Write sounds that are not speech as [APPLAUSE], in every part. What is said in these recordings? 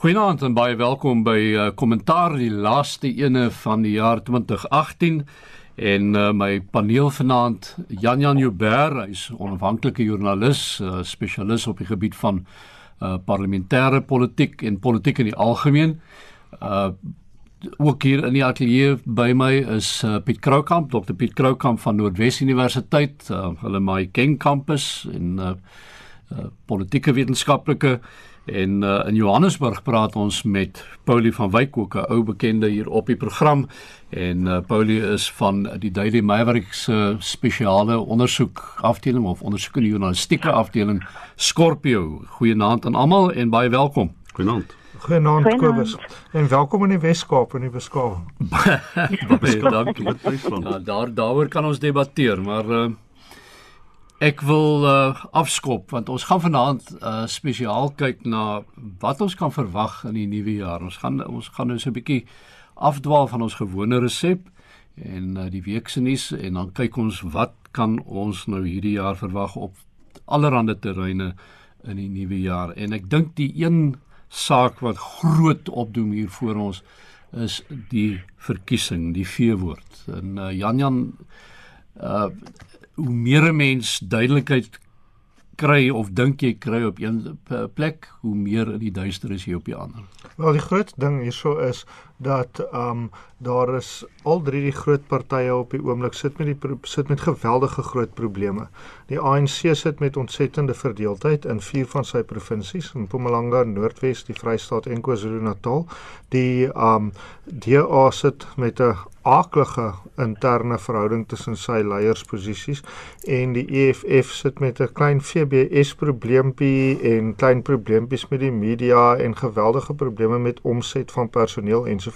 Goeienaand en baie welkom by uh, kommentaar die laaste ene van die jaar 2018 en uh, my paneel vanaand Jan Jan Joubert, hy's onafhanklike joernalis, uh, spesialis op die gebied van uh, parlementêre politiek en politiek in die algemeen. Uh ook hier in die ateljee by my is uh, Piet Kroukamp, Dr Piet Kroukamp van Noordwes Universiteit, uh, hulle my King kampus en uh, uh, politieke wetenskaplike En uh, in Johannesburg praat ons met Paulie van Wyk ook 'n ou bekende hier op die program en uh, Paulie is van die Daily Maverick se spesiale ondersoek afdeling of ondersoekende journalistieke afdeling Scorpio. Goeienaand aan almal en baie welkom. Goeienaand. Goeienaand Kobus. En welkom in die Weskaap in die beskawing. baie dankie. Ja, daar daaroor kan ons debatteer, maar uh, Ek wil uh, afskop want ons gaan vanaand uh, spesiaal kyk na wat ons kan verwag in die nuwe jaar. Ons gaan ons gaan nou so 'n bietjie afdwaal van ons gewone resep en uh, die week se nuus en dan kyk ons wat kan ons nou hierdie jaar verwag op allerlei terreine in die nuwe jaar. En ek dink die een saak wat groot opdoem hier voor ons is die verkiesing, die veewoord. En uh, Jan Jan uh hoe meer 'n mens duidelikheid kry of dink jy kry op een plek, hoe meer in die duister is jy op die ander. Wel die groot ding hierso is dat ehm um, daar is al drie die groot partye op die oomblik sit met die sit met geweldige groot probleme. Die ANC sit met ontsettende verdeeldheid in vier van sy provinsies, in Mpumalanga, Noordwes, die Vrystaat en KwaZulu-Natal. Die ehm um, DA sit met 'n aaklige interne verhouding tussen sy leiersposisies en die EFF sit met 'n klein FBS probleempie en klein probleempies met die media en geweldige probleme met omset van personeel ensovoort. So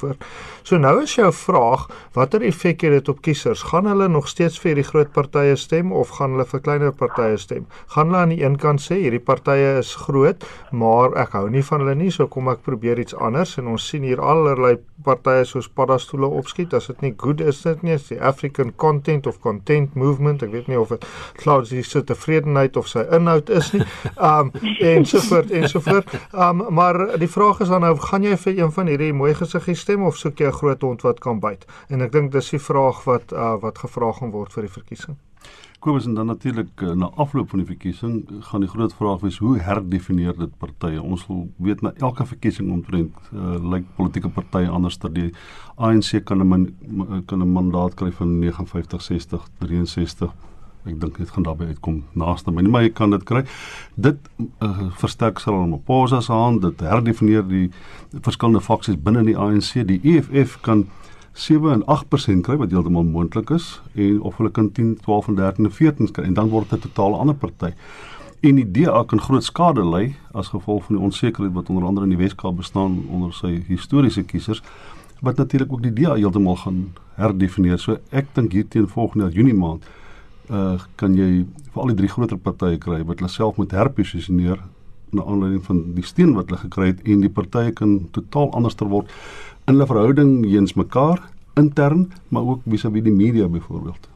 nou is jou vraag, watter effek het dit op kiesers? Gaan hulle nog steeds vir die groot partye stem of gaan hulle vir kleiner partye stem? Gaan hulle aan die een kant sê hierdie partye is groot, maar ek hou nie van hulle nie, so kom ek probeer iets anders en ons sien hier allerlei partye soos paddastoele opskiet as dit nie goed is dit nie, is die African Content of Content Movement, ek weet nie of dit klaar is so tevredenheid of sy inhoud is nie. [LAUGHS] Um en so voort en so voort. Um maar die vraag is dan nou, gaan jy vir een van hierdie mooi gesiggies stem of soek jy 'n groot hond wat kan byt? En ek dink dis die vraag wat uh, wat gevra gaan word vir die verkiesing. Kobus en dan natuurlik uh, na afloop van die verkiesing gaan die groot vraag wees hoe herdefinieer dit partye? Ons wil weet na elke verkiesing omtrent uh, lyk politieke partye anders ter die ANC kan 'n kan 'n mandaat kry van 59 60 63 ek dink dit gaan daarbey uitkom naaste my maar jy kan dit kry dit uh, versterk sal hom op Posa se hand dit herdefinieer die verskillende faksies binne die ANC die EFF kan 7 en 8% kry wat heeltemal moontlik is en of hulle kan 10, 12 en 13 en 14 kry en dan word dit 'n totaal ander party. En die DA kan groot skade ly as gevolg van die onsekerheid wat onder andere in die Weskaap bestaan onder sy historiese kiesers wat natuurlik ook die DA heeltemal gaan herdefinieer. So ek dink hier teen volgende Junie maand uh kan jy vir al die drie groter partye kry wat hulle self moet herposisioneer na aanleiding van die steen wat hulle gekry het en die partye kan totaal anders ter word in hulle verhouding teenoor mekaar intern, maar ook vis-à-vis die media byvoorbeeld.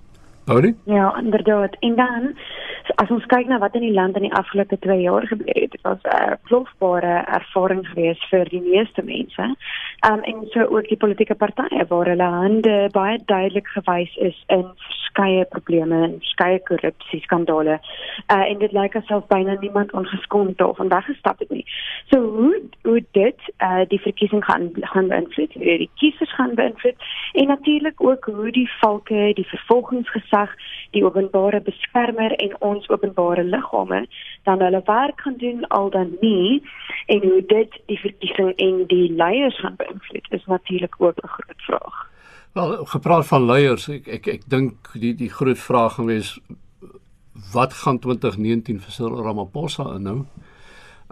Paulie? Ja, inderdaad. En dan as ons kyk na wat in die land in die afgelope 2 jaar gebeur het, dit was 'n uh, plofbare ervaring geweest vir die meeste mense. Um en so ook die politieke partye waar hulle hande baie duidelik gewys is in verskeie probleme verskeie korrupsie skandale. Uh en dit lyk asof byna niemand ongeskoond of van weggestap het nie. So hoe hoe dit uh die verkiesing gaan gaan beïnvloed, hoe die kiesers gaan beïnvloed en natuurlik ook hoe die valke, die vervolgingsgesag, die openbare beskermer en ons openbare liggame dan hulle werk gaan doen al dan nie en hoe dit die verkiesing en die leiers gaan beïnvloed is natuurlik ook 'n groot vraag. Wel, gepraat van leiers, ek ek ek dink die die groot vraag gaan wees wat gaan 2019 vir Cyril Ramaphosa inhou?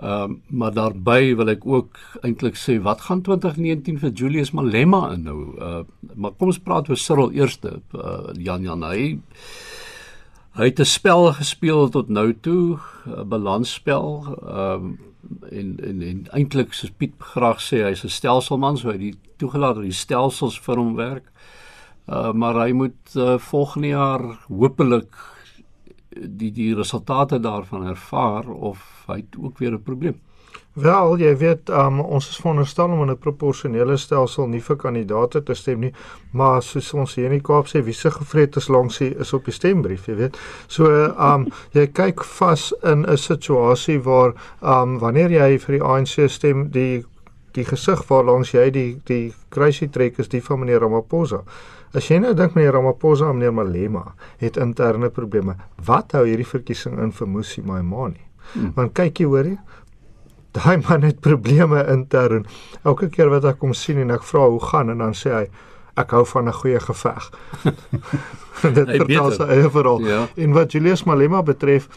Ehm um, maar daarbey wil ek ook eintlik sê wat gaan 2019 vir Julius Malema inhou? Uh maar kom ons praat oor Cyril eers. Uh, Jan Jan hy hy het 'n spel gespeel tot nou toe, 'n balansspel. Ehm um, en en, en eintlik soos Piet graag sê, hy's 'n stelselman, so hy het toegelaat dat die stelsels vir hom werk. Uh maar hy moet uh, volgende jaar hopelik die die resultate daarvan ervaar of hy het ook weer 'n probleem. Wel, jy weet, um, ons is veronderstel om in 'n proporsionele stelsel nie vir kandidaate te stem nie, maar soos ons hier in die Kaap sê, wie se gevreet is langs die is op die stembrief, jy weet. So, um [LAUGHS] jy kyk vas in 'n situasie waar um wanneer jy vir die ANC stem, die die gesig waar langs jy die die kruisie trek is die van meneer Ramaphosa. As jy nou dink meneer Ramaphosa en meneer Malema het interne probleme, wat hou hierdie verkiesing in vir Musi Maimane? Hmm. Want kyk jy hoor jy daai man het probleme intern. Elke keer wat ek hom sien en ek vra hoe gaan en dan sê hy ek hou van 'n goeie geveg. [LAUGHS] dit vertel sy eie verhaal. Ja. En wat Julius Malema betref,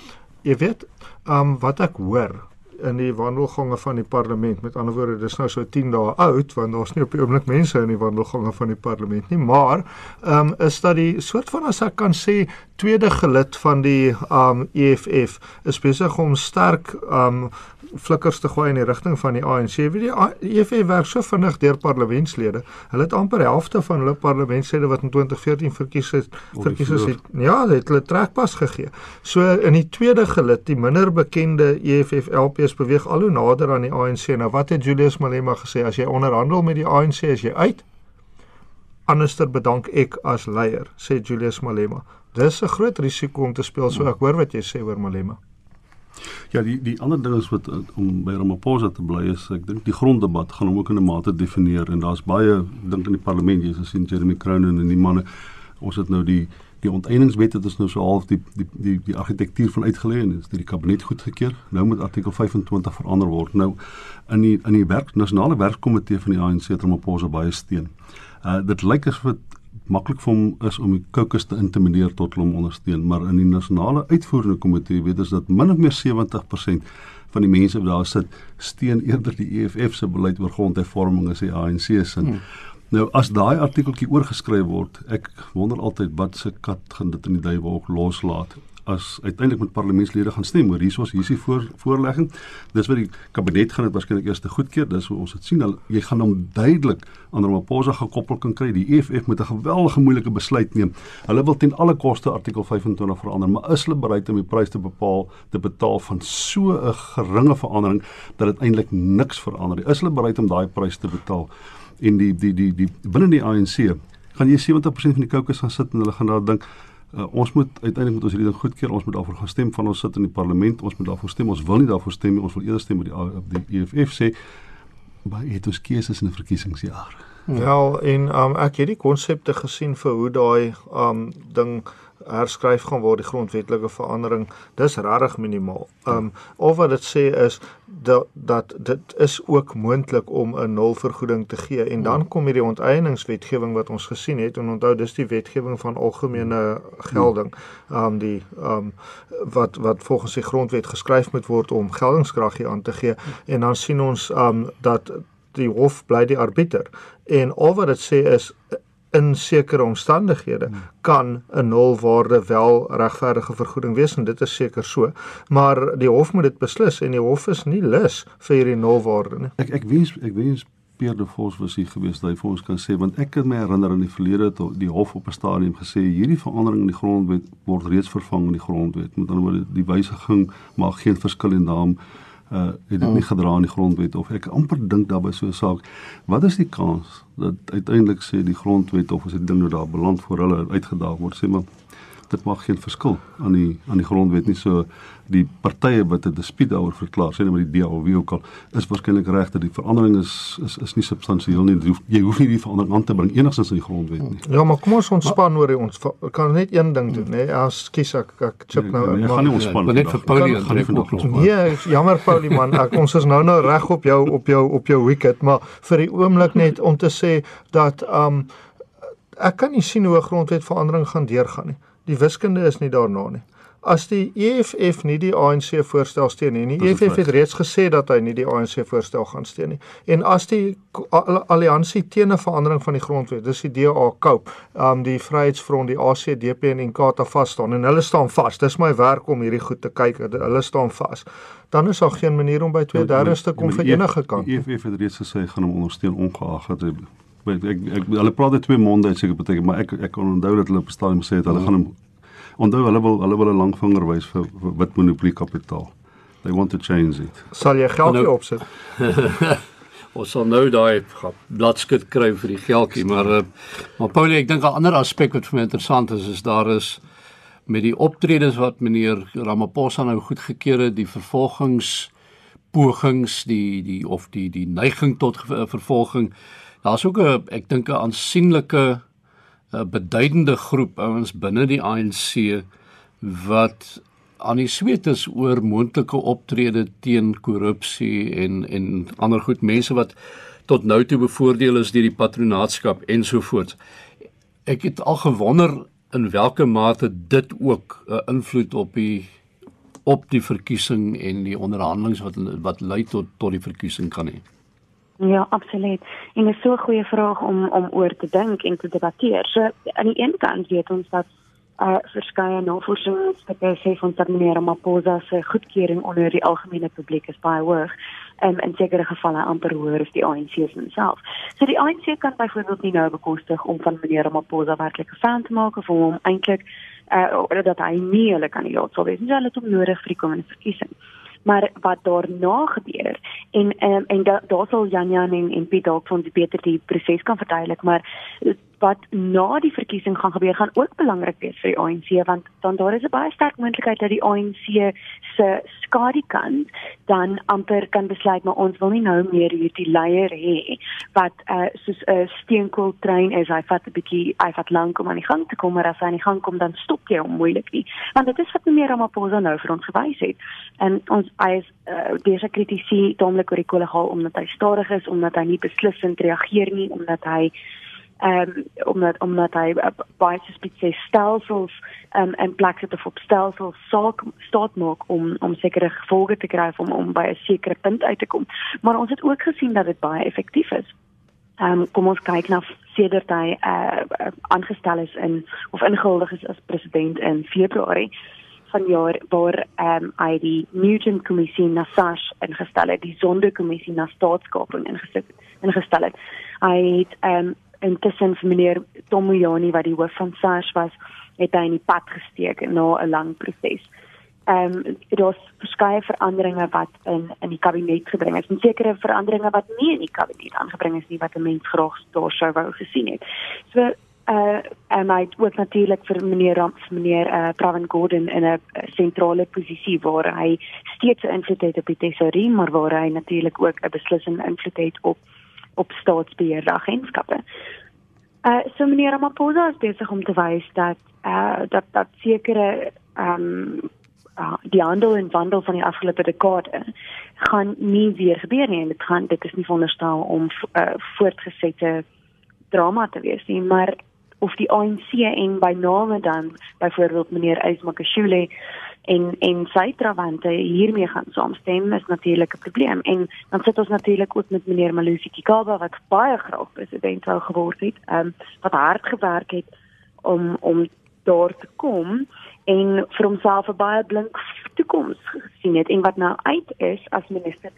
jy weet, um wat ek hoor in die wandelgange van die parlement. Met ander woorde, dis nou so 10 dae oud want daar's nie op die oomblik mense in die wandelgange van die parlement nie, maar ehm um, is dat die soort van as ek kan sê tweede gelid van die ehm um, EFF is besig om sterk ehm um, flikkers te gooi in die rigting van die ANC. Weet jy, die EFF werk so vinnig deur parlementslede. Hulle het amper helfte van hulle parlementslede wat in 2014 verkies het, verkies is. Het, ja, het hulle trekpas gegee. So in die tweede gelid, die minder bekende EFF LPs beweeg al hoe nader aan die ANC. Nou wat het Julius Malema gesê as jy onderhandel met die ANC as jy uit Anderster bedank ek as leier, sê Julius Malema. Dis 'n groot risiko om te speel, so ek hoor wat jy sê oor Malema. Ja, die die ander ding is wat eh, om by Ramaphosa te bly is, ek dink die gronddebat gaan hom ook in 'n mate definieer en daar's baie dink in die parlement, jy sien Jeremy Cronin en die manne. Ons het nou die die onteeningswet het ons nou so half die die die die argitektuur van uitgelê en dit is deur die kabinet goedgekeur. Nou moet artikel 25 verander word. Nou in die in die werk nasionale werkkomitee van die ANC het Ramaphosa baie steun. Uh dit lyk asof dit maklik vir hom is om die kokes te intimideer tot hom ondersteun, maar in die nasionale uitvoerende komitee weet ons dat min of meer 70% van die mense wat daar sit steun eerder die EFF se beleid oor grondhervorming as die ANC se. Hmm. Nou as daai artikeltjie oorgeskryf word, ek wonder altyd wat se kat gaan dit in die duiwel loslaat as uiteindelik met parlementslede gaan stem oor hiersoos hier is die voor, voorlegging. Dis wat die kabinet gaan dit waarskynlik eers te goedkeur. Dis hoe ons dit sien. Jy gaan hom duidelik aan Ramaphosa gekoppel kan kry. Die EFF moet 'n geweldige moeilike besluit neem. Hulle wil ten alle koste artikel 25 verander, maar is hulle bereid om die prys te bepaal te betaal van so 'n geringe verandering dat dit eintlik niks verander nie? Is hulle bereid om daai prys te betaal? En die die die die binne die ANC gaan jy 70% van die kokes gaan sit en hulle gaan daar dink Uh, ons moet uiteindelik moet ons hierdie ding goedkeur. Ons moet daarvoor gaan stem van ons sit in die parlement. Ons moet daarvoor stem. Ons wil nie daarvoor stem nie. Ons wil eerder stem met die die EFF sê maar het ons keuses in 'n verkiesingsjaar. Wel, en um, ek het die konsepte gesien vir hoe daai um ding herskryf gaan word die grondwetlike verandering dis regtig minimaal. Um of wat dit sê is dat dat dit is ook moontlik om 'n nul vergoeding te gee en dan kom hierdie onteieningswetgewing wat ons gesien het en onthou dis die wetgewing van algemene gelding. Um die um wat wat volgens die grondwet geskryf moet word om geldingskrag hier aan te gee en dan sien ons um dat die hof bly die arbiter en al wat dit sê is in sekere omstandighede hmm. kan 'n nulwaarde wel regverdige vergoeding wees en dit is seker so. Maar die hof moet dit beslis en die hof is nie lus vir hierdie nulwaarde nie. Ek ek wens ek wens Pierre de Vos was hier gewees dat hy vir ons kan sê want ek kan my herinner in die verlede tot die hof op 'n stadium gesê hierdie verandering in die grondwet word reeds vervang in die grondwet. Met ander woorde die wysiging maak geen verskil in naam uh het dit nie oh. gedra in die grondwet of ek amper dink daarby so 'n saak wat is die kans dat uiteindelik sê die grondwet of as dit ding nou daar beland voor hulle uitgedaag word sê maar dit maak geen verskil aan die aan die grondwet nie. So die partye wat 'n dispuut daaroor verklaar sê net maar die DA of wie ook al is waarskynlik reg dat die verandering is is is nie substansieel nie. Jy hoef, jy hoef nie die verandering aan te bring enigstens in die grondwet nie. Ja maar kom ons ontspan oor ons kan net een ding doen nê as kies ek ek chip nee, nou nee, nee, gaan nie ontspan ja, net vir Paulie gaan nie vandag nee jammer Paulie man. Ek ons is nou nou reg op jou op jou op jou wicket maar vir die oomblik net om te sê dat um ek kan nie sien hoe 'n grondwet verandering gaan deurgaan nie Die wiskunde is nie daarna nie. As die EFF nie die ANC voorstel steun nie, die EFF het reeds gesê dat hy nie die ANC voorstel gaan steun nie. En as die alliansie teen 'n verandering van die grondwet, dis die DA koop, um die Vryheidsfront, die ACDP en Inkatha vas staan en hulle staan vas. Dis my werk om hierdie goed te kyk. Hulle staan vas. Dan is daar geen manier om by 2/3 te kom vir enige kant. Die EFF het reeds gesê gaan hom ondersteun ongeag dat ek, ek, ek hulle praat dit twee monde seker beteken maar ek ek kan onthou dat hulle op stadium sê het hulle gaan hom onthou hulle wil hulle wil 'n langvinger wys vir, vir wit monopolie kapitaal They want to change it. Sal jy geldjie Nou- opsit? [LAUGHS] Ons sal nou daai bladskit kry vir die geldjie, maar uh, maar Paulie, ek dink 'n ander aspek wat vir my interessant is is daar is met die optredes wat meneer Ramaphosa nou goedgekeur het, die vervolgings pogings die die of die die neiging tot vervolging. Daar's ook 'n ek dink 'n aansienlike 'n beduidende groep ouens binne die ANC wat aan die sweet is oor moontlike optrede teen korrupsie en en ander goed mense wat tot nou toe bevoordeel is deur die patronaatskap ensovoorts. Ek het al gewonder in watter mate dit ook 'n invloed op die op die verkiesing en die onderhandelinge wat wat lei tot tot die verkiesing kan hê. Ja, absoluut. En dit is so 'n goeie vraag om om oor te dink en te debatteer. So aan die een kant weet ons dat uh verskeie navorsingsstukke sê van dat meneer Ramaphosa se goedkeuring onder die algemene publiek is baie hoog um, in sekere gevalle amper hoër as die ANC se self. So die ANC kan byvoorbeeld nie nou bekostig om van meneer Ramaphosa werklik 'n fan te maak of om hom eintlik uh dat hy nie hulle kandidaat sal wees. Nie hulle het hom nodig vir die komende verkiesing. Maar wat daarna gebeur en um, en da, daar sal Jan Jan en, en Piet dalk vir ons beter die proses kan verduidelik, maar wat na die verkiesing gaan gebeur gaan ook belangrik wees vir die ANC want dan daar is 'n baie sterk moontlikheid dat die ANC se skadukant dan amper kan besluit maar ons wil nie nou meer hierdie leier hê wat uh, soos 'n steenkooltrein is. Hy vat 'n bietjie hy vat lank om aan die gang te kom maar as hy aan die gang kom dan stop jy hom moeilik nie. Want dit is wat meneer Ramaphosa nou vir ons gewys het. En ons hy is uh, dese kritisie taamlik oor die kollegaal omdat hy stadig is omdat hy nie beslissend reageer nie omdat hy ehm um, omdat omdat hy uh, baie spesifieke stelsels um, in plek sit of op stelsels saak staat maak om om sekere gevolge te kry om om by 'n sekere punt uit te kom. Maar ons het ook gesien dat dit baie effektief is. Ehm um, kom ons kyk na sedert hy uh, aangestel is in of ingehuldig is as president in Februarie vanjaar waar ehm um, hy die Newton kommissie na SARS ingestel het, die sondekommissie na staatskaping ingestel ingestel het. Hy het ehm um, intussen vir meneer Tomojani wat die hoof van SARS was, het hy in die pad gesteek na 'n lang proses. Ehm um, daar's verskeie veranderinge wat in in die kabinet gebring is. En sekere veranderinge wat nie in die kabinet aangebring is nie wat 'n mens graag daar sou wou gesien het. So uh en hy het ook natuurlik vir meneer Ramps meneer uh Pravin Gordhan in 'n sentrale posisie waar hy steeds invloed het op die tesourier maar waar hy natuurlik ook 'n beslissende invloed het op op staatsbeheerde agentskappe. Uh so meneer Ramaphosa is besig om te wys dat uh dat dat sekere ehm um, die handel en wandel van die afgelope dekade gaan nie weer gebeur nie en dit gaan dit is nie veronderstel om uh, voortgesette drama te wees nie maar of die ANC en by name dan byvoorbeeld meneer Ismakashule en en sy trawante hiermee gaan saamstem is natuurlik 'n probleem. En dan sit ons natuurlik ook met meneer Malusi Kikaba wat baie graag president sou geword het, um, wat hard gewerk het om om daar te kom en vir homself 'n baie blink toekoms gesien het. En wat nou uit is as minister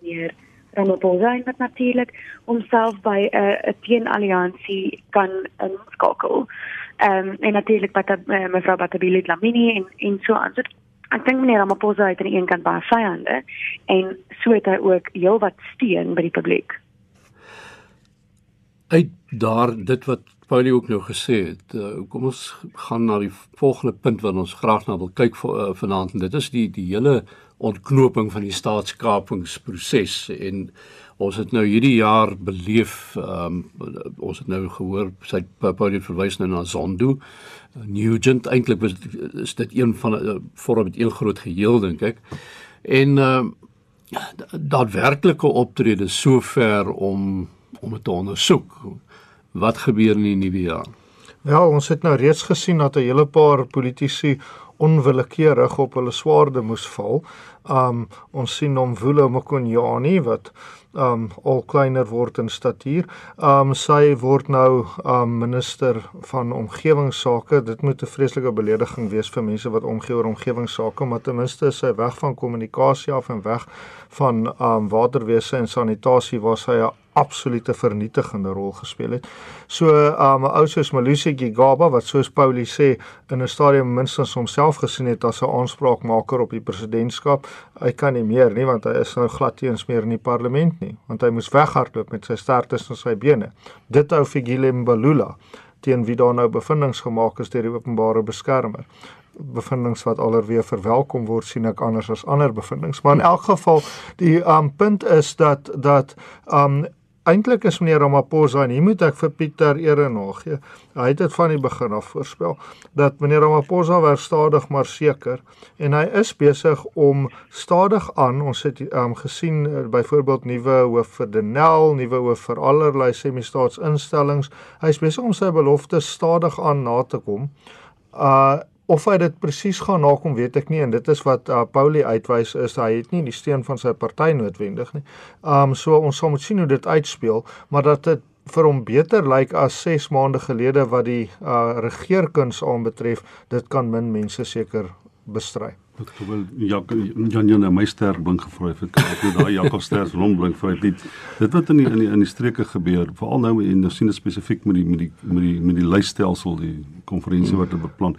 meneer Ramaphosa en wat natuurlik homself by 'n uh, teenalliansie kan inskakel. Ehm um, en natuurlik wat uh, mevrou Batabile Dlamini en en so aan. So, ek dink meneer Ramaphosa het aan die een kant baie vyande en so het hy ook heelwat steun by die publiek. Uit daar dit wat Paulie ook nou gesê het, uh, kom ons gaan na die volgende punt wat ons graag na wil kyk vir uh, vanaand en dit is die die hele ontknoping van die staatskapingsproses en ons het nou hierdie jaar beleef um, ons het nou gehoor sy Paulie verwys nou na Zondo. Nugent eintlik was is dit een van uh, vorm met een groot geheel dink ek. En uh, daadwerklike optrede sover om om dit te ondersoek. Wat gebeur in die nuwe jaar? Ja, ons het nou reeds gesien dat 'n hele paar politici onwillekeurig op hulle swaarde moes val. Um ons sien hom Vulo Mokonyane wat um al kleiner word in statuur. Um sy word nou um minister van omgewingsake. Dit moet 'n vreeslike belediging wees vir mense wat omgee oor omgewingsake, maar ten minste is sy weg van kommunikasie af en weg van um waterwese en sanitasie waar sy 'n absolute vernietigende rol gespeel het. So um 'n ou soos Malusi Gigaba wat soos Paulie sê in 'n stadium minstens homself gesien het as 'n aanspraakmaker op die presidentskap, hy kan nie meer nie want hy is nou glad teens meer in die parlement nie, want hy moes weghardloop met sy stert tussen sy bene. Dit hou Figile Mbalula teen wie daar nou bevindinge gemaak is deur die openbare beskermer bevindinge wat alreeds verwelkom word sien ek anders as ander bevindinge. Maar in elk geval die um punt is dat dat um eintlik is meneer Ramaphosa en hier moet ek vir Pieter ere nagee hy het dit van die begin af voorspel dat meneer Ramaphosa weer stadig maar seker en hy is besig om stadig aan ons het um gesien uh, byvoorbeeld nuwe hoof vir Denel nuwe hoof vir allerlei semi-staatsinstellings hy is besig om sy beloftes stadig aan na te kom uh of hy dit presies gaan nakom weet ek nie en dit is wat uh, Paulie uitwys is hy het nie die steun van sy party noodwendig nie. Um so ons sal moet sien hoe dit uitspeel, maar dat dit vir hom beter lyk as 6 maande gelede wat die uh, regeerkuns aanbetref, dit kan min mense seker bestry. Ek wil Jak Jan Jan my ster blink gevra het. Ek het daai Jakob ster se hom blink vir dit. Dit wat in die, in die, in die streke gebeur, veral nou en nou sien dit spesifiek met die met die met die met die lysstelsel, die konferensie wat hulle beplan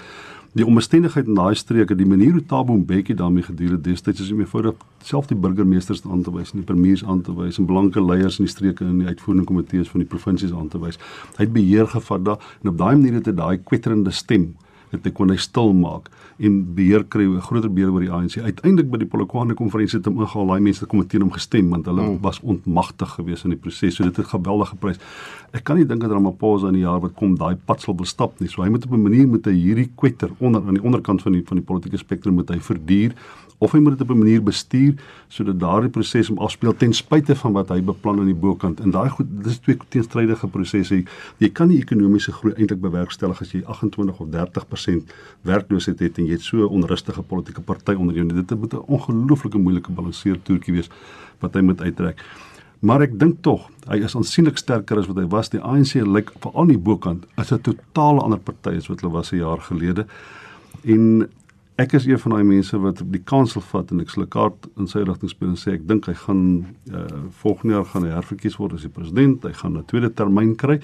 die omstandigheid in daai streke, die manier hoe Thabo Mbeki daarmee gedeal het destyds is om eenvoudig self die burgemeesters aan te wys en die premiers aan te wys en belangrike leiers in die streke in die uitvoerende komitees van die provinsies aan te wys. Hy het beheer gevat daar en op daai manier het hy daai kwetterende stem het ek kon hy stil maak en beheer kry 'n groter beheer oor die ANC. Uiteindelik by die Polokwane konferensie het hom ingehaal, daai mense kom teen hom gestem want hulle mm. was ontmagtig geweest in die proses. So dit het geweldige prys. Ek kan nie dink dat Ramaphosa in die jaar wat kom daai pad sal bestap nie. So hy moet op 'n manier met hy hierdie kwetter onder aan die onderkant van die van die politieke spektrum moet hy verduur of hy moet dit op 'n manier bestuur sodat daardie proses om afspeel ten spyte van wat hy beplan aan die bokant. En daai goed dis twee teenstrydige prosesse. Jy kan nie ekonomiese groei eintlik bewerkstellig as jy 28 of 30% werkloosheid het en jy het so 'n onrustige politieke party onder jou. Dit moet 'n ongelooflike moeilike balanseertoertjie wees wat hy moet uittrek. Maar ek dink tog hy is aansienlik sterker as wat hy was. Die ANC lyk veral aan die bokant as 'n totaal ander party as wat hulle was 'n jaar gelede. En ek is een van daai mense wat die kans wil vat en ek sal 'n kaart in sy rigting speel en sê ek dink hy gaan uh, volgende jaar gaan hy herverkies word as die president. Hy gaan 'n tweede termyn kry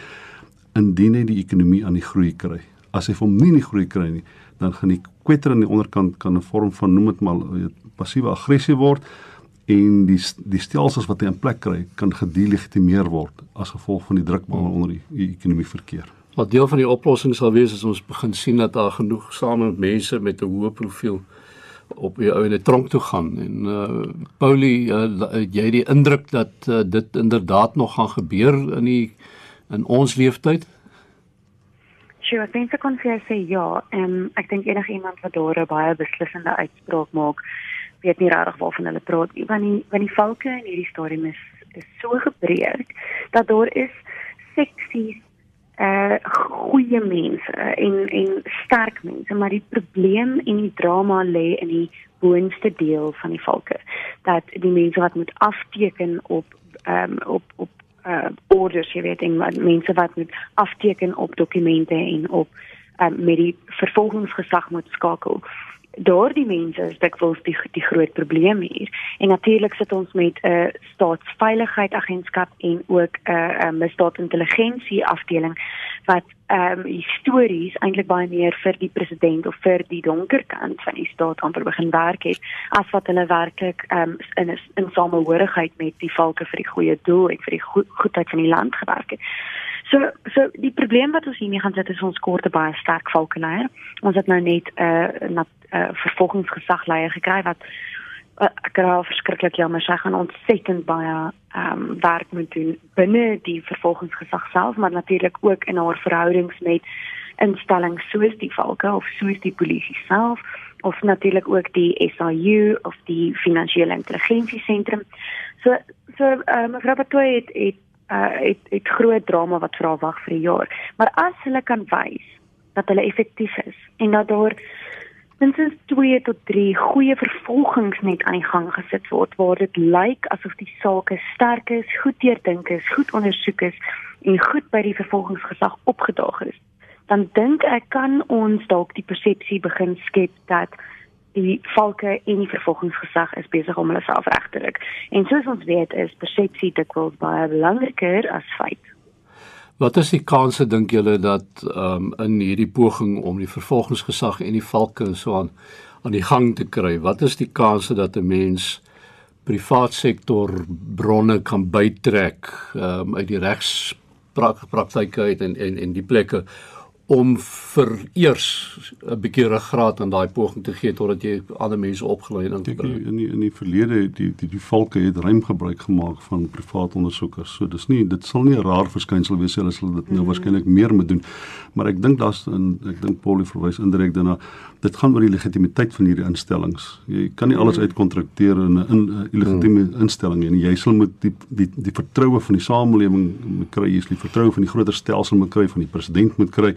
indien hy die ekonomie aan die groei kry. As hy hom nie in die groei kry nie, dan gaan die kwetter aan die onderkant kan 'n vorm van noem dit maar weet passiewe aggressie word en die die stelsels wat hy in plek kry kan gedelegitimeer word as gevolg van die druk waaronder die, die ekonomie verkeer. Wat deel van die oplossing sal wees is ons begin sien dat daar genoeg same mense met 'n hoë profiel op die ou in 'n tronk toe gaan. En uh Paulie uh, jy die indruk dat uh, dit inderdaad nog gaan gebeur in die in ons leeftyd? Sjoe, ek dink ek kon vir sê ja, en um, ek dink enigiemand wat daar 'n baie beslissende uitspraak maak, weet nie regtig waarvan hulle praat nie, want die want die valke in hierdie stadium is is so gebreek dat daar is seksies uh goeie mense en en sterk mense maar die probleem en die drama lê in die boonste deel van die valke. Dat die mense wat moet afteken op ehm um, op op uh orders jy weet en wat mense wat moet afteken op dokumente en op um, met die vervolgingsgesag moet skakel daardie mense is dikwels die die groot probleem hier. En natuurlik sit ons met 'n uh, staatsveiligheidsagentskap en ook 'n uh, uh, misdaadintelligensie afdeling wat ehm um, histories eintlik baie meer vir die president of vir die donker kant van die staat amper begin werk het as wat hulle werklik ehm um, in in samehorigheid met die valke vir die goeie doel en vir die go goedheid van die land gewerk het. So so die probleem wat ons hiermee gaan sit is ons kort 'n baie sterk valkenleier. Ons het nou net 'n uh, 'n uh, vervolgingsgesagleier gekry wat uh, ek raai verskriklik jammer sy gaan ontsettend baie ehm um, werk moet doen binne die vervolgingsgesag self, maar natuurlik ook in haar verhoudings met instellings soos die valke of soos die polisie self of natuurlik ook die SAU of die finansiële intelligensie sentrum. So so uh, mevrou Patoy het het uh het het groot drama wat vir haar wag vir 'n jaar. Maar as hulle kan wys dat hulle effektief is en dat daar minstens 2 tot 3 goeie vervolgings net aan die gang gesit word waar dit lyk asof die saak sterk is, goed deurdink is, goed ondersoek is en goed by die vervolgingsgesag opgedaag is, dan dink ek kan ons dalk die persepsie begin skep dat die valke en die vervolgingsgesag is besig om hulle self reg te ruk. En soos ons weet, is persepsie dikwels baie belangriker as feit. Wat is die kanse dink julle dat ehm um, in hierdie poging om die vervolgingsgesag en die valke so aan aan die gang te kry? Wat is die kanse dat 'n mens privaat sektor bronne kan bytrek ehm um, uit die regspraktyke uit en en en die plekke om vir eers 'n bietjie ruggraat aan daai poging te gee totdat jy ander mense opgelei en in die in die verlede die die die volke het ruim gebruik gemaak van privaat ondersoekers. So dis nie dit sal nie 'n raar verskynsel wees hulle sal dit nou mm -hmm. waarskynlik meer moet doen. Maar ek dink daar's ek dink Paulie verwys indirek daarna dit gaan oor die legitimiteit van hierdie instellings. Jy kan nie alles mm. uitkontrakteer in 'n in, illegitieme mm. instelling nie. Jy sal moet die die die vertroue van die samelewing moet kry, jy sal die vertroue van die groter stelsel moet kry, van die president moet kry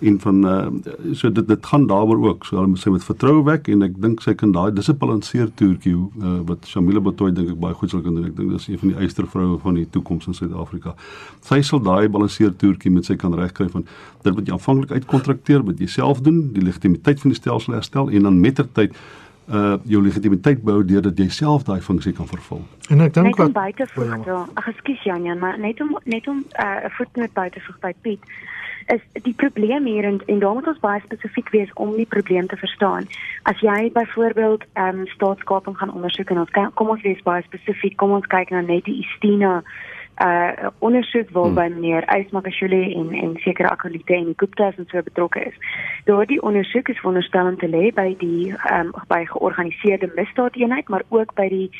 en van uh, so dit dit gaan daaroor ook. So hulle sê met vertroue wek en ek dink sy kan daai dis 'n balanseer toertjie uh, wat Shamila Batoy dink ek baie goed sal kan doen. Ek dink dis een van die eystervroue van die toekoms in Suid-Afrika. Sy sal daai balanseer toertjie met sy kan regkry van dit wat jy aanvanklik uitkontrakteer wat jy self doen die legitimiteit van die stelsel herstel en dan mettertyd uh jou legitimiteit bou deurdat jy self daai funksie kan vervul. En ek dink wat buite voeg, ag ekskuus Janjan, maar net om net om 'n uh, voet met buite voeg by Piet is die probleem hier en en daar moet ons baie spesifiek wees om die probleem te verstaan. As jy byvoorbeeld ehm um, staatskaping gaan ondersoek en ons kyk, kom ons wees baie spesifiek, kom ons kyk na net die Istina uh ondersoek waarby hmm. meneer Ysmakashule en en sekere akolite en Gupta's en so betrokke is. Daardie ondersoek is veronderstel om te lê by die ehm um, by georganiseerde misdaadeenheid, maar ook by die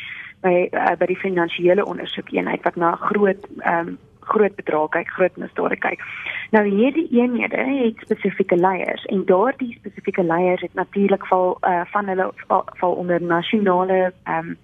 by uh, by die finansiële ondersoekeenheid wat na groot ehm um, groot bedrae kyk, groot misdade kyk. Nou hierdie eenhede het spesifieke leiers en daardie spesifieke leiers het natuurlik val uh, van hulle val, val onder nasionale ehm um,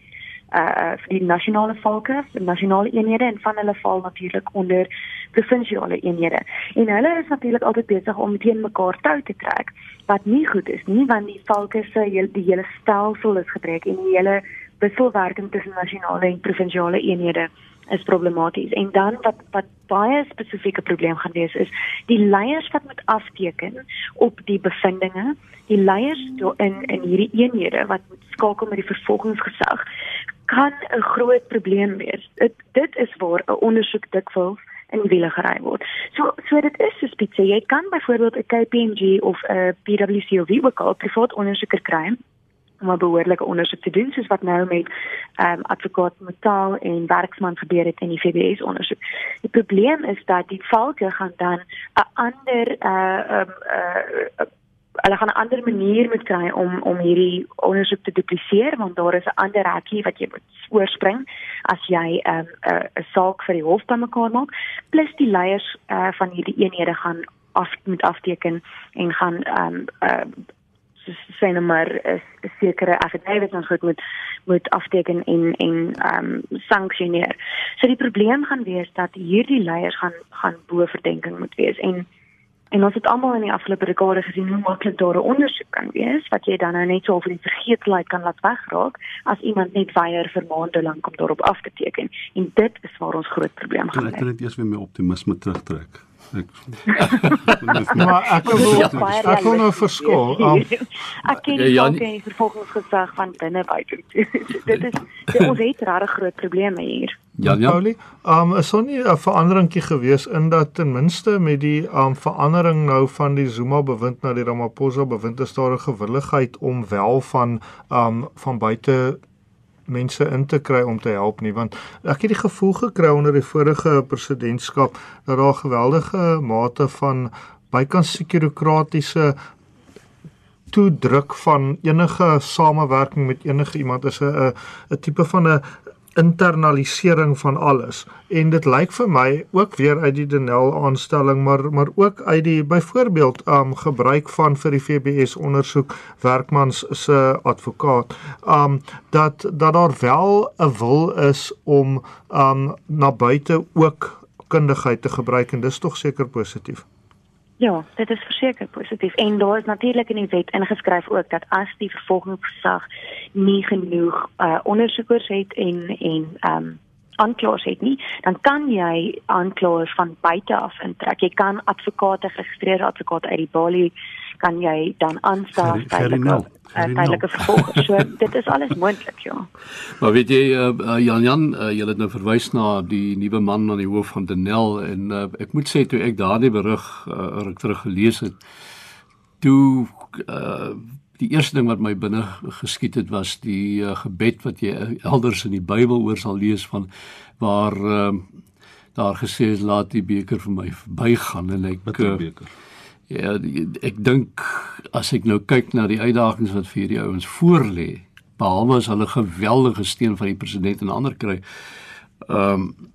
uh vir die nasionale valke, nasionale eenhede en van hulle val natuurlik onder provinsiale eenhede. En hulle is natuurlik altyd besig om teen mekaar tou te trek wat nie goed is nie want die valke se die hele stelsel is gebreek en die hele wisselwerking tussen nasionale en provinsiale eenhede is problematies. En dan wat wat baie spesifieke probleem gaan wees is die leiers wat moet afteken op die bevindinge, die leiers in in hierdie eenhede wat moet skakel met die vervolgingsgesag kan 'n groot probleem wees. Dit dit is waar 'n ondersoek dikwels in die wiele gery word. So so dit is so spesifiek. Jy kan byvoorbeeld 'n KPMG of 'n PwC of wie ook al privaat ondersoeker kry om 'n behoorlike ondersoek te doen soos wat nou met ehm um, advokaat Metaal en werksman gebeur het in die FBS ondersoek. Die probleem is dat die valke gaan dan 'n ander uh ehm uh, hulle gaan 'n ander manier moet kry om om hierdie ondersoek te dupliseer want daar is 'n ander hekkie wat jy moet oorspring as jy 'n um, 'n saak vir die hof bymekaar maak plus die leiers uh, van hierdie eenhede gaan af moet afteken en gaan ehm um, uh, sê net maar 'n sekere affidavit ons goed moet moet afteken en en ehm um, sanksioneer. So die probleem gaan wees dat hierdie leiers gaan gaan bo verdenking moet wees en en ons het almal in die afgelope dekade gesien hoe maklik daar 'n ondersoek kan wees wat jy dan nou net so vir die vergeetlikheid kan laat wegraak as iemand net weier vir maande lank om daarop af te teken en dit is waar ons groot probleem gaan hê. Ek kan dit eers weer my optimisme terugtrek. Ek maar ek wil ek wil nou verskil. Um, [LAUGHS] ek ken die ja, die vervolgingsgesag van binne buite. [LAUGHS] dit is dit, ons het rare groot probleme hier. Ja, ja. Paulie, um is son nie 'n veranderingkie gewees in dat ten minste met die um verandering nou van die Zuma bewind na die Ramaphosa bewind is daar 'n gewilligheid om wel van um van buite mense in te kry om te help nie want ek het die gevoel gekry onder die vorige presidentskap dat daar geweldige mate van bykans sekurokratiese toedruk van enige samewerking met enige iemand is 'n 'n tipe van 'n internalisering van alles. En dit lyk vir my ook weer uit die Denel aanstelling maar maar ook uit die byvoorbeeld um gebruik van vir die FBS ondersoek werkmans se advokaat. Um dat dat daar wel 'n wil is om um na buite ook kundigheid te gebruik en dis tog seker positief Ja, dit is verseker positief. En daar is natuurlik in die wet ingeskryf ook dat as die vervolgingsgesag nie genoeg uh ondersoekers het en en ehm um, aanklaers het nie, dan kan jy aanklaers van buite af intrek. Jy kan advokate geregistreerde advokate uit die balie kan jy dan aanstel tydelike tydelike vervolg. [LAUGHS] So dit is alles moontlik, ja. Maar weet jy uh, uh, Jan Jan, uh, jy het nou verwys na die nuwe man aan die hoof van Denel en uh, ek moet sê toe ek daardie berig uh, ruk terug gelees het, toe uh, die eerste ding wat my binne geskiet het was die uh, gebed wat jy elders in die Bybel oor sal lees van waar uh, daar gesê is laat die beker vir my verbygaan en ek bitter beker. Uh, Ja, ek dink as ek nou kyk na die uitdagings wat vir die ouens voorlê, behalwe as hulle geweldige steun van die president en ander kry. Ehm um,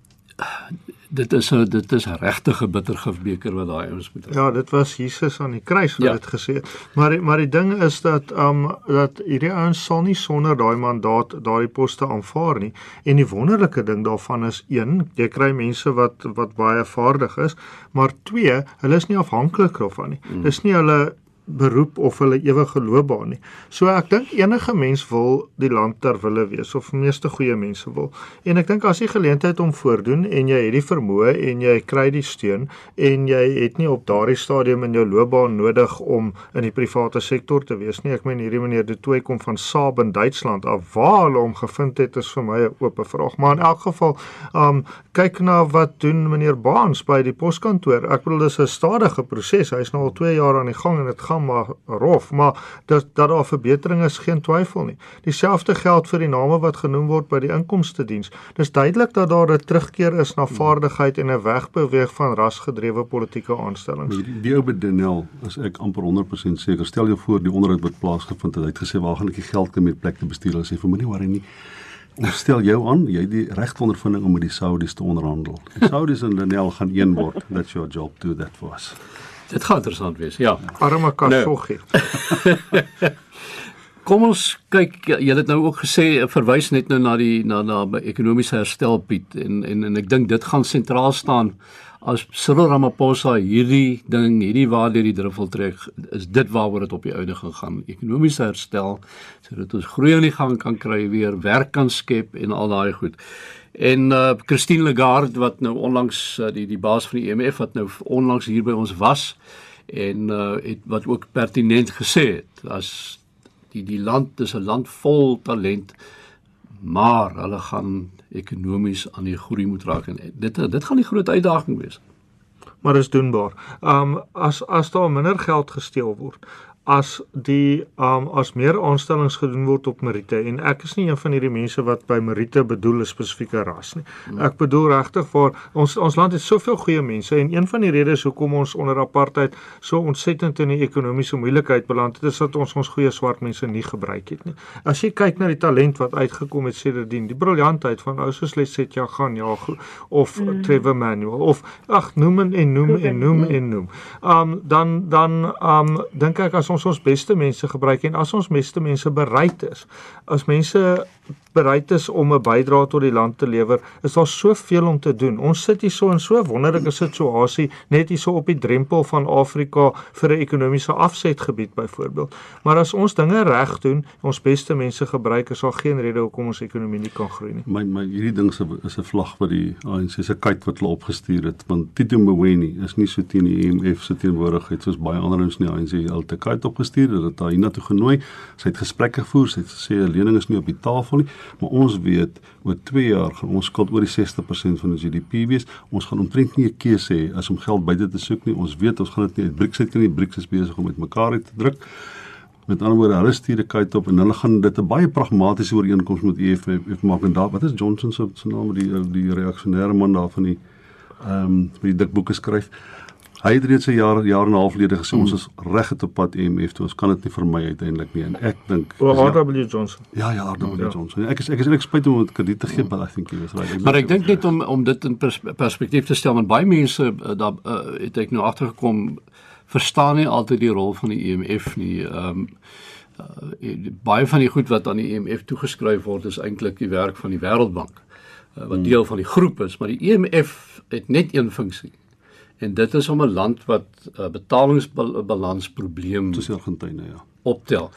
dit is 'n dit is regtig 'n bittergifbeker wat daai ouens moet. Ja, dit was Jesus aan die kruis wat ja. dit gesê het. Maar maar die ding is dat um dat hierdie ouens sal nie sonder daai mandaat daardie poste aanvaar nie. En die wonderlike ding daarvan is een, jy kry mense wat wat baie vaardig is, maar twee, hulle is nie afhanklik daarvan nie. Hmm. Dis nie hulle beroep of hulle ewige loopbaan nie. So ek dink enige mens wil die land ter wille wees of meeste goeie mense wil. En ek dink as jy geleentheid om voordoen en jy het die vermoë en jy kry die steun en jy het nie op daardie stadium in jou loopbaan nodig om in die private sektor te wees nie. Ek meen hierdie meneer De Tooy kom van Saab in Duitsland af. Waar hulle hom gevind het is vir my 'n oop vraag. Maar in elk geval, um kyk na wat doen meneer Baans by die poskantoor. Ek bedoel dis 'n stadige proses. Hy's nou al 2 jaar aan die gang en dit gaan maar rof, maar dat dat daar verbetering is geen twyfel nie. Dieselfde geld vir die name wat genoem word by die inkomste diens. Dis duidelik dat daar 'n terugkeer is na vaardigheid en 'n wegbeweeg van rasgedrewe politieke aanstellings. Die, ou bedenel, as ek amper 100% seker, stel jou voor die onderhoud wat plaasgevind het, het gesê waar gaan ek die geld kry met plek te bestuur? Hy sê vir moenie worry nie. Ons stel jou aan, jy het die regte ondervinding om met die Saudis te onderhandel. Die Saudis en Daniel gaan een word. That's your job to that us. Dit gaan interessant wees. Ja. Arme Kasoggie. Nou. [LAUGHS] Kom ons kyk, jy het nou ook gesê verwys net nou na die na na ekonomiese herstel Piet en en en ek dink dit gaan sentraal staan as Cyril Ramaphosa hierdie ding, hierdie waardeur die druffel trek, is dit waaroor dit op die oude gaan gaan. Ekonomiese herstel sodat ons groei aan die gang kan kry weer, werk kan skep en al daai goed. En uh Christine Lagarde wat nou onlangs uh, die die baas van die IMF wat nou onlangs hier by ons was en uh het wat ook pertinent gesê het as die die land is 'n land vol talent maar hulle gaan ekonomies aan die groei moet raak en dit dit gaan die groot uitdaging wees. Maar is doenbaar. Um as as daar minder geld gesteel word, as die um as meer aanstellings gedoen word op meriete en ek is nie een van hierdie mense wat by meriete bedoel 'n spesifieke ras nie. Ek bedoel regtig vir ons ons land het soveel goeie mense en een van die redes hoekom ons onder apartheid so ontsettend in die ekonomiese moeilikheid beland het is dat ons ons goeie swart mense nie gebruik het nie. As jy kyk na die talent wat uitgekom het sedertdien, die briljantheid van ou soos Lesetja gaan ja of mm. Trevor Manuel of ag noem en noem en noem en noem. Um dan dan um dink ek as ons ons beste mense gebruik en as ons beste mense bereid is as mense bereid is om 'n bydrae tot die land te lewer, is daar soveel om te doen. Ons sit hier so in so 'n wonderlike situasie net hier so op die drempel van Afrika vir 'n ekonomiese afsetgebied byvoorbeeld. Maar as ons dinge reg doen, ons beste mense gebruik, is daar geen rede hoekom ons ekonomie nie kan groei nie. My my hierdie ding is 'n vlag wat die ANC se kite wat hulle opgestuur het, want Tito Mboweni is nie so teen die EMF se teenwoordigheid soos baie ander ons in die ANC al te kite opgestuur het. Hy het hiernatoe genooi, sy het gesprekke gevoer, sy het gesê 'n lening is nie op die tafel nie, maar ons weet oor 2 jaar gaan ons skuld oor die 60% van ons GDP wees. Ons gaan omtrent nie 'n keuse hê as om geld buite te soek nie. Ons weet ons gaan dit nie uit BRICS uit kan nie. BRICS is besig om met mekaar te druk. Met ander woorde, hulle stuur 'n kite op en hulle gaan dit 'n baie pragmatiese ooreenkoms met EFF maak en daar wat is Johnson se naam die die reaksionêre man daar van die ehm um, die dik boeke skryf. Hy het reeds 'n jaar jaar en 'n half gelede gesê mm. ons is reg op pad EMF toe. Ons kan dit nie vermy uiteindelik nie en ek dink O, RW Johnson. Ja, ja, RW ja. Johnson. Ek is ek is ek spyt om dit krediet te gee, but I think he was right. Ek maar ek dink net om om dit in pers perspektief te stel, want baie mense uh, daar uh, het ek nou agtergekom verstaan nie altyd die rol van die EMF nie. Ehm um, uh, baie van die goed wat aan die EMF toegeskryf word is eintlik die werk van die Wêreldbank uh, wat mm. deel van die groep is, maar die EMF het net een funksie en dit is om 'n land wat 'n uh, betalingsbalansprobleem soos Argentyne ja optel.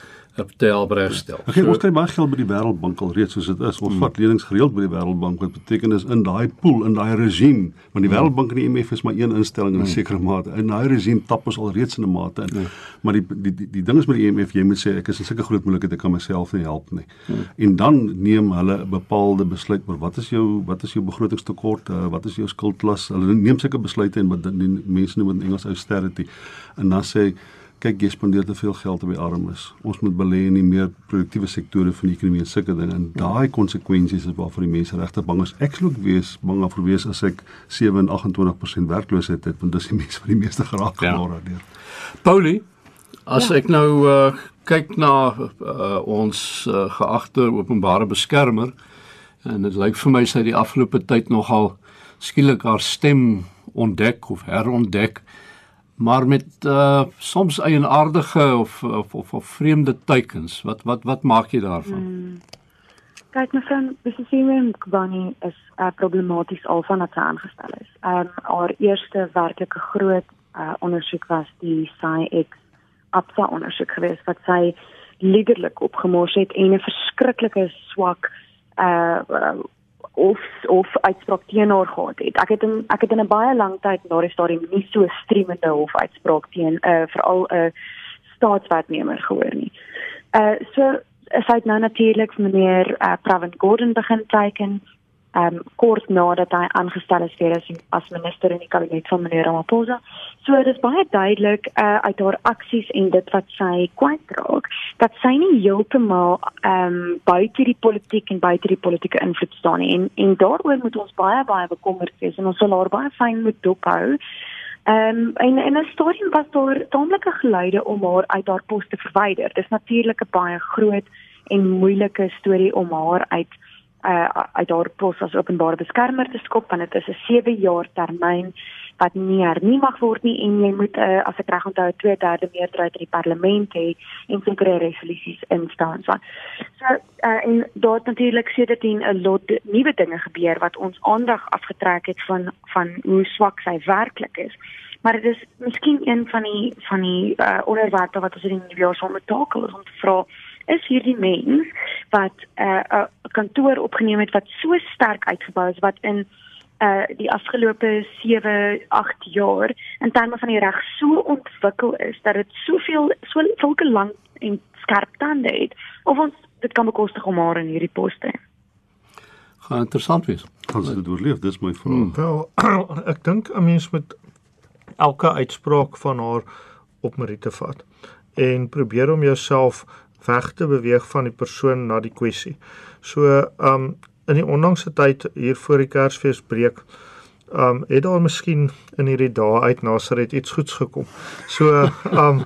Tel regstel. Okay, so, ons kry baie geld by die Wêreldbank al reeds soos dit is. Ons hmm. vat lenings gereeld by die Wêreldbank wat beteken is in daai pool, in daai regime, want die hmm. Wêreldbank en die IMF is maar een instelling in 'n hmm. sekere mate. In daai regime tap ons al reeds in 'n mate in. Hmm. Maar die die die, die ding is met die IMF, jy moet sê ek is in sulke groot moeilikheid ek kan myself nie help nie. Hmm. En dan neem hulle 'n bepaalde besluit oor wat is jou wat is jou begrotingstekort, uh, wat is jou skuldklas. Hulle neem sulke besluite en wat die mense noem in Engels austerity. En dan sê kyk jy spandeer te veel geld op die armes. Ons moet belê in die meer produktiewe sektore van die ekonomie en sulke dinge. En daai konsekwensies is waarvoor die mense regtig bang is. Ek sou ook wees bang af verwees as ek 7 en 28% werkloosheid het, want dis die mense wat die meeste geraak ja. word daardeur. Paulie, as ja. ek nou uh, kyk na uh, ons uh, geagte openbare beskermer en dit lyk vir my sy die afgelope tyd nogal skielik haar stem ontdek of herontdek maar met uh soms eienaardige of of of, of vreemde teikens. Wat wat wat maak jy daarvan? Hmm. Kyk vriend, Besisiwe Mkbani is uh, problematies al van wat sy aangestel is. Um haar eerste werklike groot uh ondersoek was die SciX Absa ondersoek geweest wat sy liderlik opgemors het en 'n verskriklike swak uh of of uitspraak teen haar gehad het. Ek het in ek het in 'n baie lang tyd na die stadium nie so streemende hof uitspraak teen 'n uh, veral 'n uh, staatswetnemer gehoor nie. Uh so is hy nou natuurlik meneer uh, Pravin Gordhan begin teken um kort nadat hy aangestel is weer as, as minister in die kabinet van meneer Ramaphosa. So dit is baie duidelik uh, uit haar aksies en dit wat sy kwytraak dat sy nie heeltemal um buite die politiek en buite die politieke invloed staan nie en en daaroor moet ons baie baie bekommerd wees en ons sal haar baie fyn moet dophou. Um en en 'n stadium was daar taamlike geluide om haar uit haar pos te verwyder. Dis natuurlik 'n baie groot en moeilike storie om haar uit uh, uit haar pos as openbare beskermer te skop want dit is 'n 7 jaar termyn wat nie hernie mag word nie en jy moet uh, as ek reg onthou 2/3 meerderheid in die parlement hê en sekere resolusies instaan. So uh, en daar natuurlik sedertdien 'n lot nuwe dinge gebeur wat ons aandag afgetrek het van van hoe swak sy werklik is. Maar dit is miskien een van die van die uh, onderwerpe wat ons in die nuwe jaar sal moet takel om te vra is hierdie mens wat 'n uh, uh, kantoor opgeneem het wat so sterk uitgebou is wat in uh die afgelope 7 8 jaar in terme van die reg so ontwikkel is dat dit soveel so sulke lank en skerp tande het of ons dit kan bekostig om haar in hierdie pos te hê. Gaan interessant wees. Ons het oorleef, dis my vraag. Hmm. Wel, [CLEARS THROAT] ek dink 'n mens moet elke uitspraak van haar op Marite vat en probeer om jouself weg te beweeg van die persoon na die kwessie. So, um in die onlangse tyd hier voor die Kersfees breek, um het daar miskien in hierdie dae uit Nasaret iets goeds gekom. So, [LAUGHS] um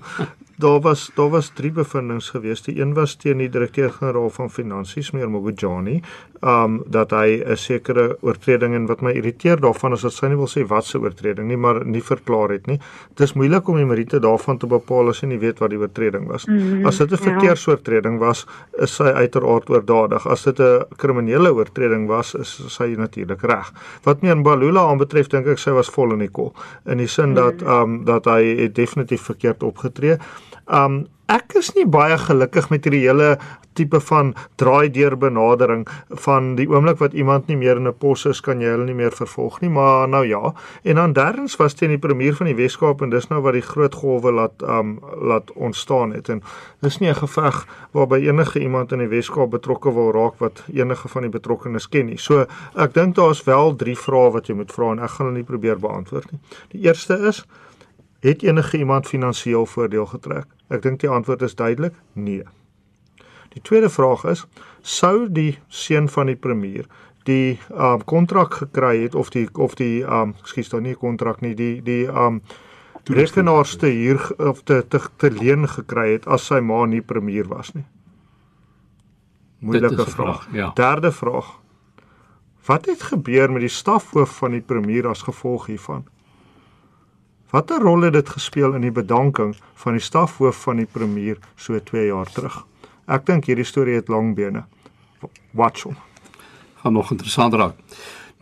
daar was daar was drie bevindinge gewees. Die een was teen die direkteur-generaal van Finansies, meneer Mogojani, um dat hy 'n sekere oortreding en wat my irriteer daarvan is dat sy nie wil sê wat se oortreding nie, maar nie verklaar het nie. Dit is moeilik om die meriete daarvan te bepaal as jy nie weet wat die oortreding was. Mm -hmm, as dit 'n ja. verkeersoortreding was, is sy uiteraard oordadig. As dit 'n kriminele oortreding was, is sy natuurlik reg. Wat meer Balula aanbetref, dink ek sy was vol in die kol in die sin mm -hmm. dat um dat hy het definitief verkeerd opgetree. Um ek is nie baie gelukkig met hierdie hele tipe van draai deur benadering van die oomblik wat iemand nie meer in 'n pos is kan jy hulle nie meer vervolg nie maar nou ja. En dan derdens was teen die premier van die Weskaap en dis nou wat die groot golwe laat um laat ontstaan het. En dis nie 'n geveg waarby enige iemand in die Weskaap betrokke wil raak wat enige van die betrokkenes ken nie. So ek dink daar's wel drie vrae wat jy moet vra en ek gaan hulle nie probeer beantwoord nie. Die eerste is Het enige iemand finansiëel voordeel getrek? Ek dink die antwoord is duidelik: nee. Die tweede vraag is: sou die seun van die premier die um kontrak gekry het of die of die um ekskuus, daar nie 'n kontrak nie, die die um rekenaarste hier of te, te te leen gekry het as sy ma nie premier was nie? Moeilike vraag. vraag ja. Derde vraag: Wat het gebeur met die stafhoof van die premier as gevolg hiervan? Watter rol het dit gespeel in die bedanking van die stafhoof van die premier so 2 jaar terug? Ek dink hierdie storie het lang bene. Watch hom. Gaan nog interessant raak.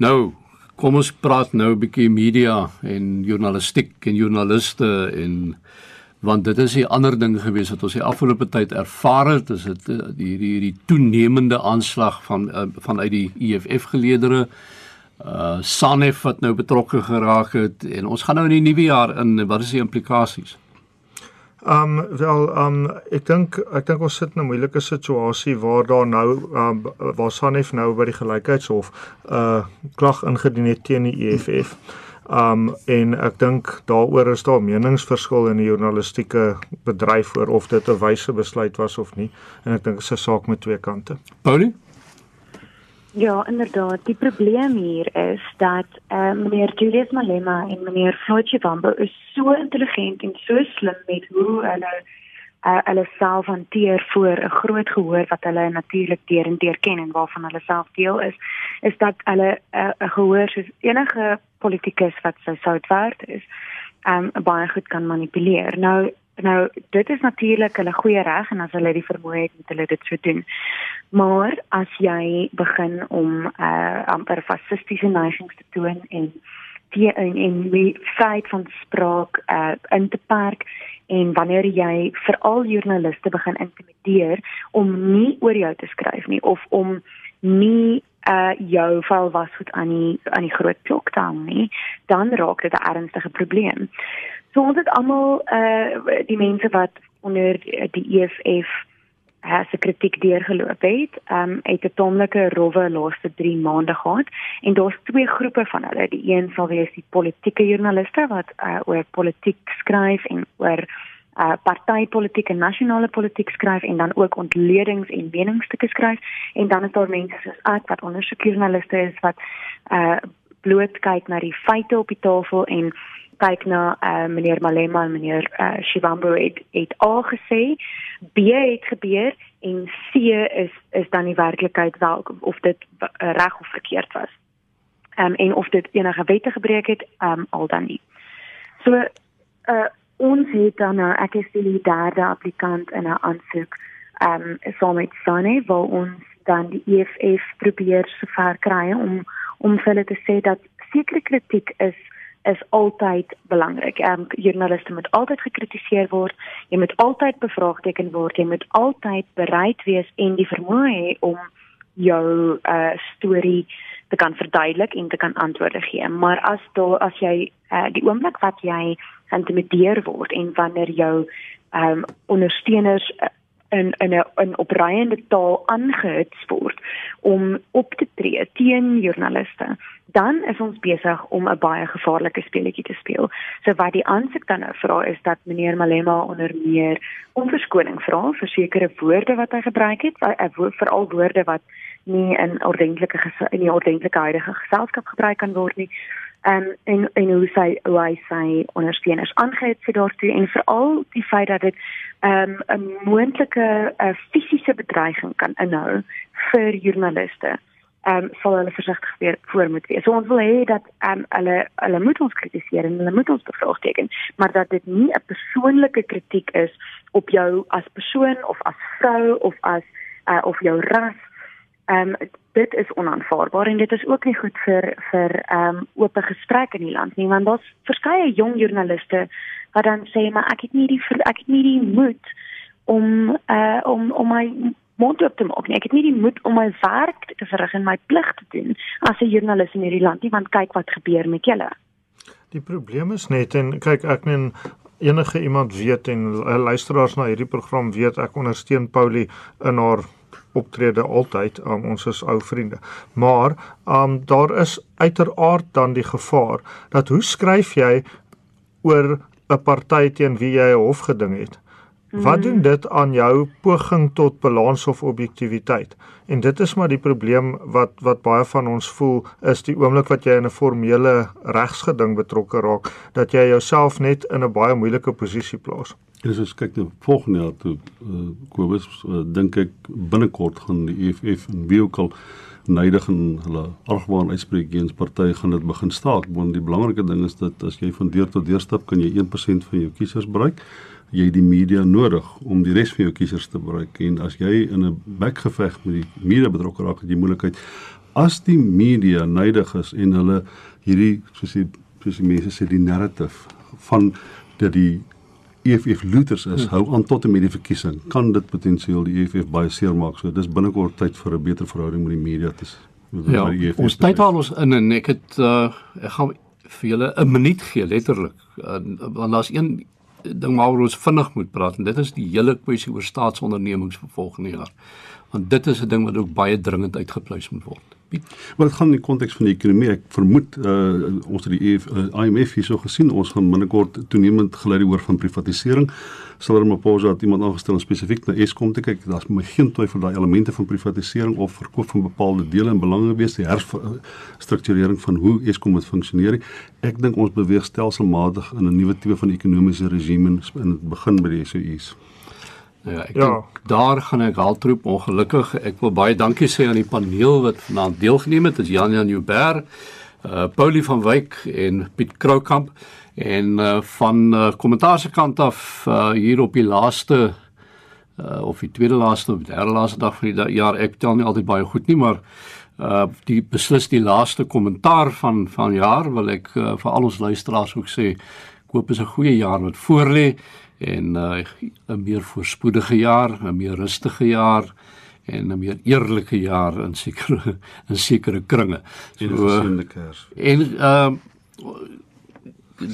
Nou, kom ons praat nou 'n bietjie media en journalistiek en joernaliste en want dit is 'n ander ding gewees wat ons die afgelope tyd ervaar het, is dit eh, hierdie hierdie toenemende aanslag van uh, vanuit die EFF geleedere uh Sanef wat nou betrokke geraak het en ons gaan nou in die nuwe jaar in wat is die implikasies? Um wel um ek dink ek dink ons sit in 'n moeilike situasie waar daar nou um waar Sanef nou by die gelykheidshof 'n uh, klag ingedien het teen die EFF. Um en ek dink daaroor is daar meningsverskil in die journalistieke bedryf oor of dit 'n wyse besluit was of nie en ek dink dit is 'n saak met twee kante. Paulie Ja, inderdaad. Die probleem hier is dat uh, meneer Julius Malema en meneer Floyd Shivambo is so intelligent en so slim met hoe hulle uh, hulle self hanteer voor 'n groot gehoor wat hulle natuurlik deur en deur ken en waarvan hulle self deel is, is dat hulle uh, 'n uh, gehoor soos enige politikus wat sy sout werd is, um, baie goed kan manipuleer. Nou Nou dit is natuurlik hulle goeie reg en as hulle die vermoë het moet hulle dit so doen. Maar as jy begin om uh amper fasistiese neigings te toon en die en en die feit van spraak uh in te perk en wanneer jy veral joernaliste begin intimideer om nie oor jou te skryf nie of om nie uh jou val was goed aan die aan die groot klok te hang nie, dan raak dit 'n ernstige probleem. So ons het almal uh die mense wat onder die EFF as 'n kritiek deurgeloop het, ehm um, het 'n taamlike rowwe laaste 3 maande gehad en daar's twee groepe van hulle. Die een sal wees die politieke joernaliste wat uh, oor politiek skryf en oor uh partytetiek en nasionale politiek skryf en dan ook ontledings en meningsstukke skryf en dan is daar mense soos ek wat ondersoekjoernaliste is wat uh bloot kyk na die feite op die tafel en kyk na uh, meneer Malema en meneer uh, Shivambu het, het A gesê, B het gebeur en C is is dan die werklikheid wel of dit uh, reg of verkeerd was. Ehm um, en of dit enige wette gebreek het, ehm um, al dan nie. So uh ons het dan nou ek is die derde applikant in 'n aansoek ehm um, saam met Sunny waar ons dan die EFF probeer sover kry om om hulle te sê dat sekere kritiek is is altyd belangrik. Ehm um, joernaliste moet altyd gekritiseer word. Jy moet altyd bevraagteken word. Jy moet altyd bereid wees en die vermoë hê om jou uh storie te kan verduidelik en te kan antwoorde gee. Maar as daar as jy uh, die oomblik wat jy intimideer word en wanneer jou ehm um, ondersteuners uh, in in 'n in opreiende taal aangehits word om op te tree teen joernaliste, dan is ons besig om 'n baie gevaarlike speletjie te speel. So wat die aansoek dan nou vra is dat meneer Malema onder meer om verskoning vra vir sekere woorde wat hy gebruik het, veral woorde wat nie in ordentlike in die ordentlike huidige geselskap gebruik kan word nie um, en en hoe sy hoe hy sy ondersteuners aangehet vir daartoe en veral die feit dat dit um, 'n moontlike uh, fisiese bedreiging kan inhou vir joernaliste. Ehm um, sal hulle versigtig weer voor moet wees. So ons wil hê dat ehm um, hulle hulle moet ons kritiseer en hulle moet ons bevraagteken, maar dat dit nie 'n persoonlike kritiek is op jou as persoon of as vrou of as uh, of jou ras Ehm um, dit is onaanvaarbaar en dit is ook nie goed vir vir ehm um, oop gesprek in die land nie want daar's verskeie jong joernaliste wat dan sê maar ek het nie die ek het nie die moed om uh om om my mond op te maak nie. Ek het nie die moed om my werk te verrig en my plig te doen as 'n joernalis in hierdie land nie want kyk wat gebeur met julle. Die probleem is net en kyk ek meen enige iemand weet en luisteraars na hierdie program weet ek ondersteun Paulie in haar optrede altyd um, ons is ou vriende. Maar um, daar is uiteraard dan die gevaar dat hoe skryf jy oor 'n party teen wie jy 'n hofgeding het? Wat doen mm. dit aan jou poging tot balans of objektiviteit? En dit is maar die probleem wat wat baie van ons voel is die oomblik wat jy in 'n formele regsgeding betrokke raak dat jy jouself net in 'n baie moeilike posisie plaas En as ons kyk na volgende jaar toe uh, Kobus uh, dink ek binnekort gaan die EFF en al neidig en hulle argwaan uitspreek teens partye gaan dit begin staak. Want die belangrike ding is dat as jy van deur tot deur stap kan jy 1% van jou kiesers bereik. Jy die media nodig om die res van jou kiesers te bereik. En as jy in 'n bekgeveg met die media betrokke raak het jy moeilikheid. As die media neidig is en hulle hierdie soos die soos die mense sê die narrative van dat die EFF looters is, hou aan tot en met die verkiesing. Kan dit potensieel die EFF baie seermaak. So dis binnekort tyd vir 'n beter verhouding met die media te Ja, ons tyd haal ons in en ek het uh, ek gaan vir julle 'n minuut gee letterlik. Uh, want daar's een ding waaroor ons vinnig moet praat en dit is die hele kwessie oor staatsondernemings vir volgende jaar. Want dit is 'n ding wat ook baie dringend uitgepleis moet word. Maar dit gaan in die konteks van die ekonomie. Ek vermoed uh, ons het die EF, uh, IMF hierso gesien. Ons gaan binnekort toenemend geleide hoor van privatisering. Sal hulle mopos dat iemand aangestel spesifiek na Eskom te kyk. Daar's my geen twyfel daai elemente van privatisering of verkoop van bepaalde dele en belange wees die herstrukturering van hoe Eskom moet funksioneer. Ek dink ons beweeg stelselmatig in 'n nuwe tipe van ekonomiese regime in begin by die SOE's. Ja, ek ja. dink daar gaan ek haltroep ongelukkig. Ek wil baie dankie sê aan die paneel wat vanaand deelgeneem het. Dit is Jan Jan Joubert, uh Paulie van Wyk en Piet Kroukamp en uh van uh, kommentaar se kant af uh hier op die laaste uh of die tweede laaste of derde laaste dag van die jaar. Ek tel nie altyd baie goed nie, maar uh die beslis die laaste kommentaar van van jaar wil ek uh, vir al ons luisteraars ook sê koop is 'n goeie jaar wat voorlê en uh, 'n meer voorspoedige jaar, 'n meer rustige jaar en 'n meer eerlike jaar in sekere [LAUGHS] in sekere kringe. So 'n gesonde kers. En ehm uh,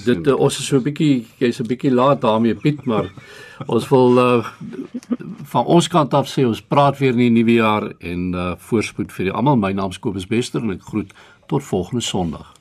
dit uh, ons is so 'n bietjie jy's 'n bietjie laat daarmee Piet, maar [LAUGHS] ons wil uh, van ons kant af sê ons praat weer in die nuwe jaar en uh, voorspoed vir almal. My naam is Kobus Bester en ek groet tot volgende Sondag.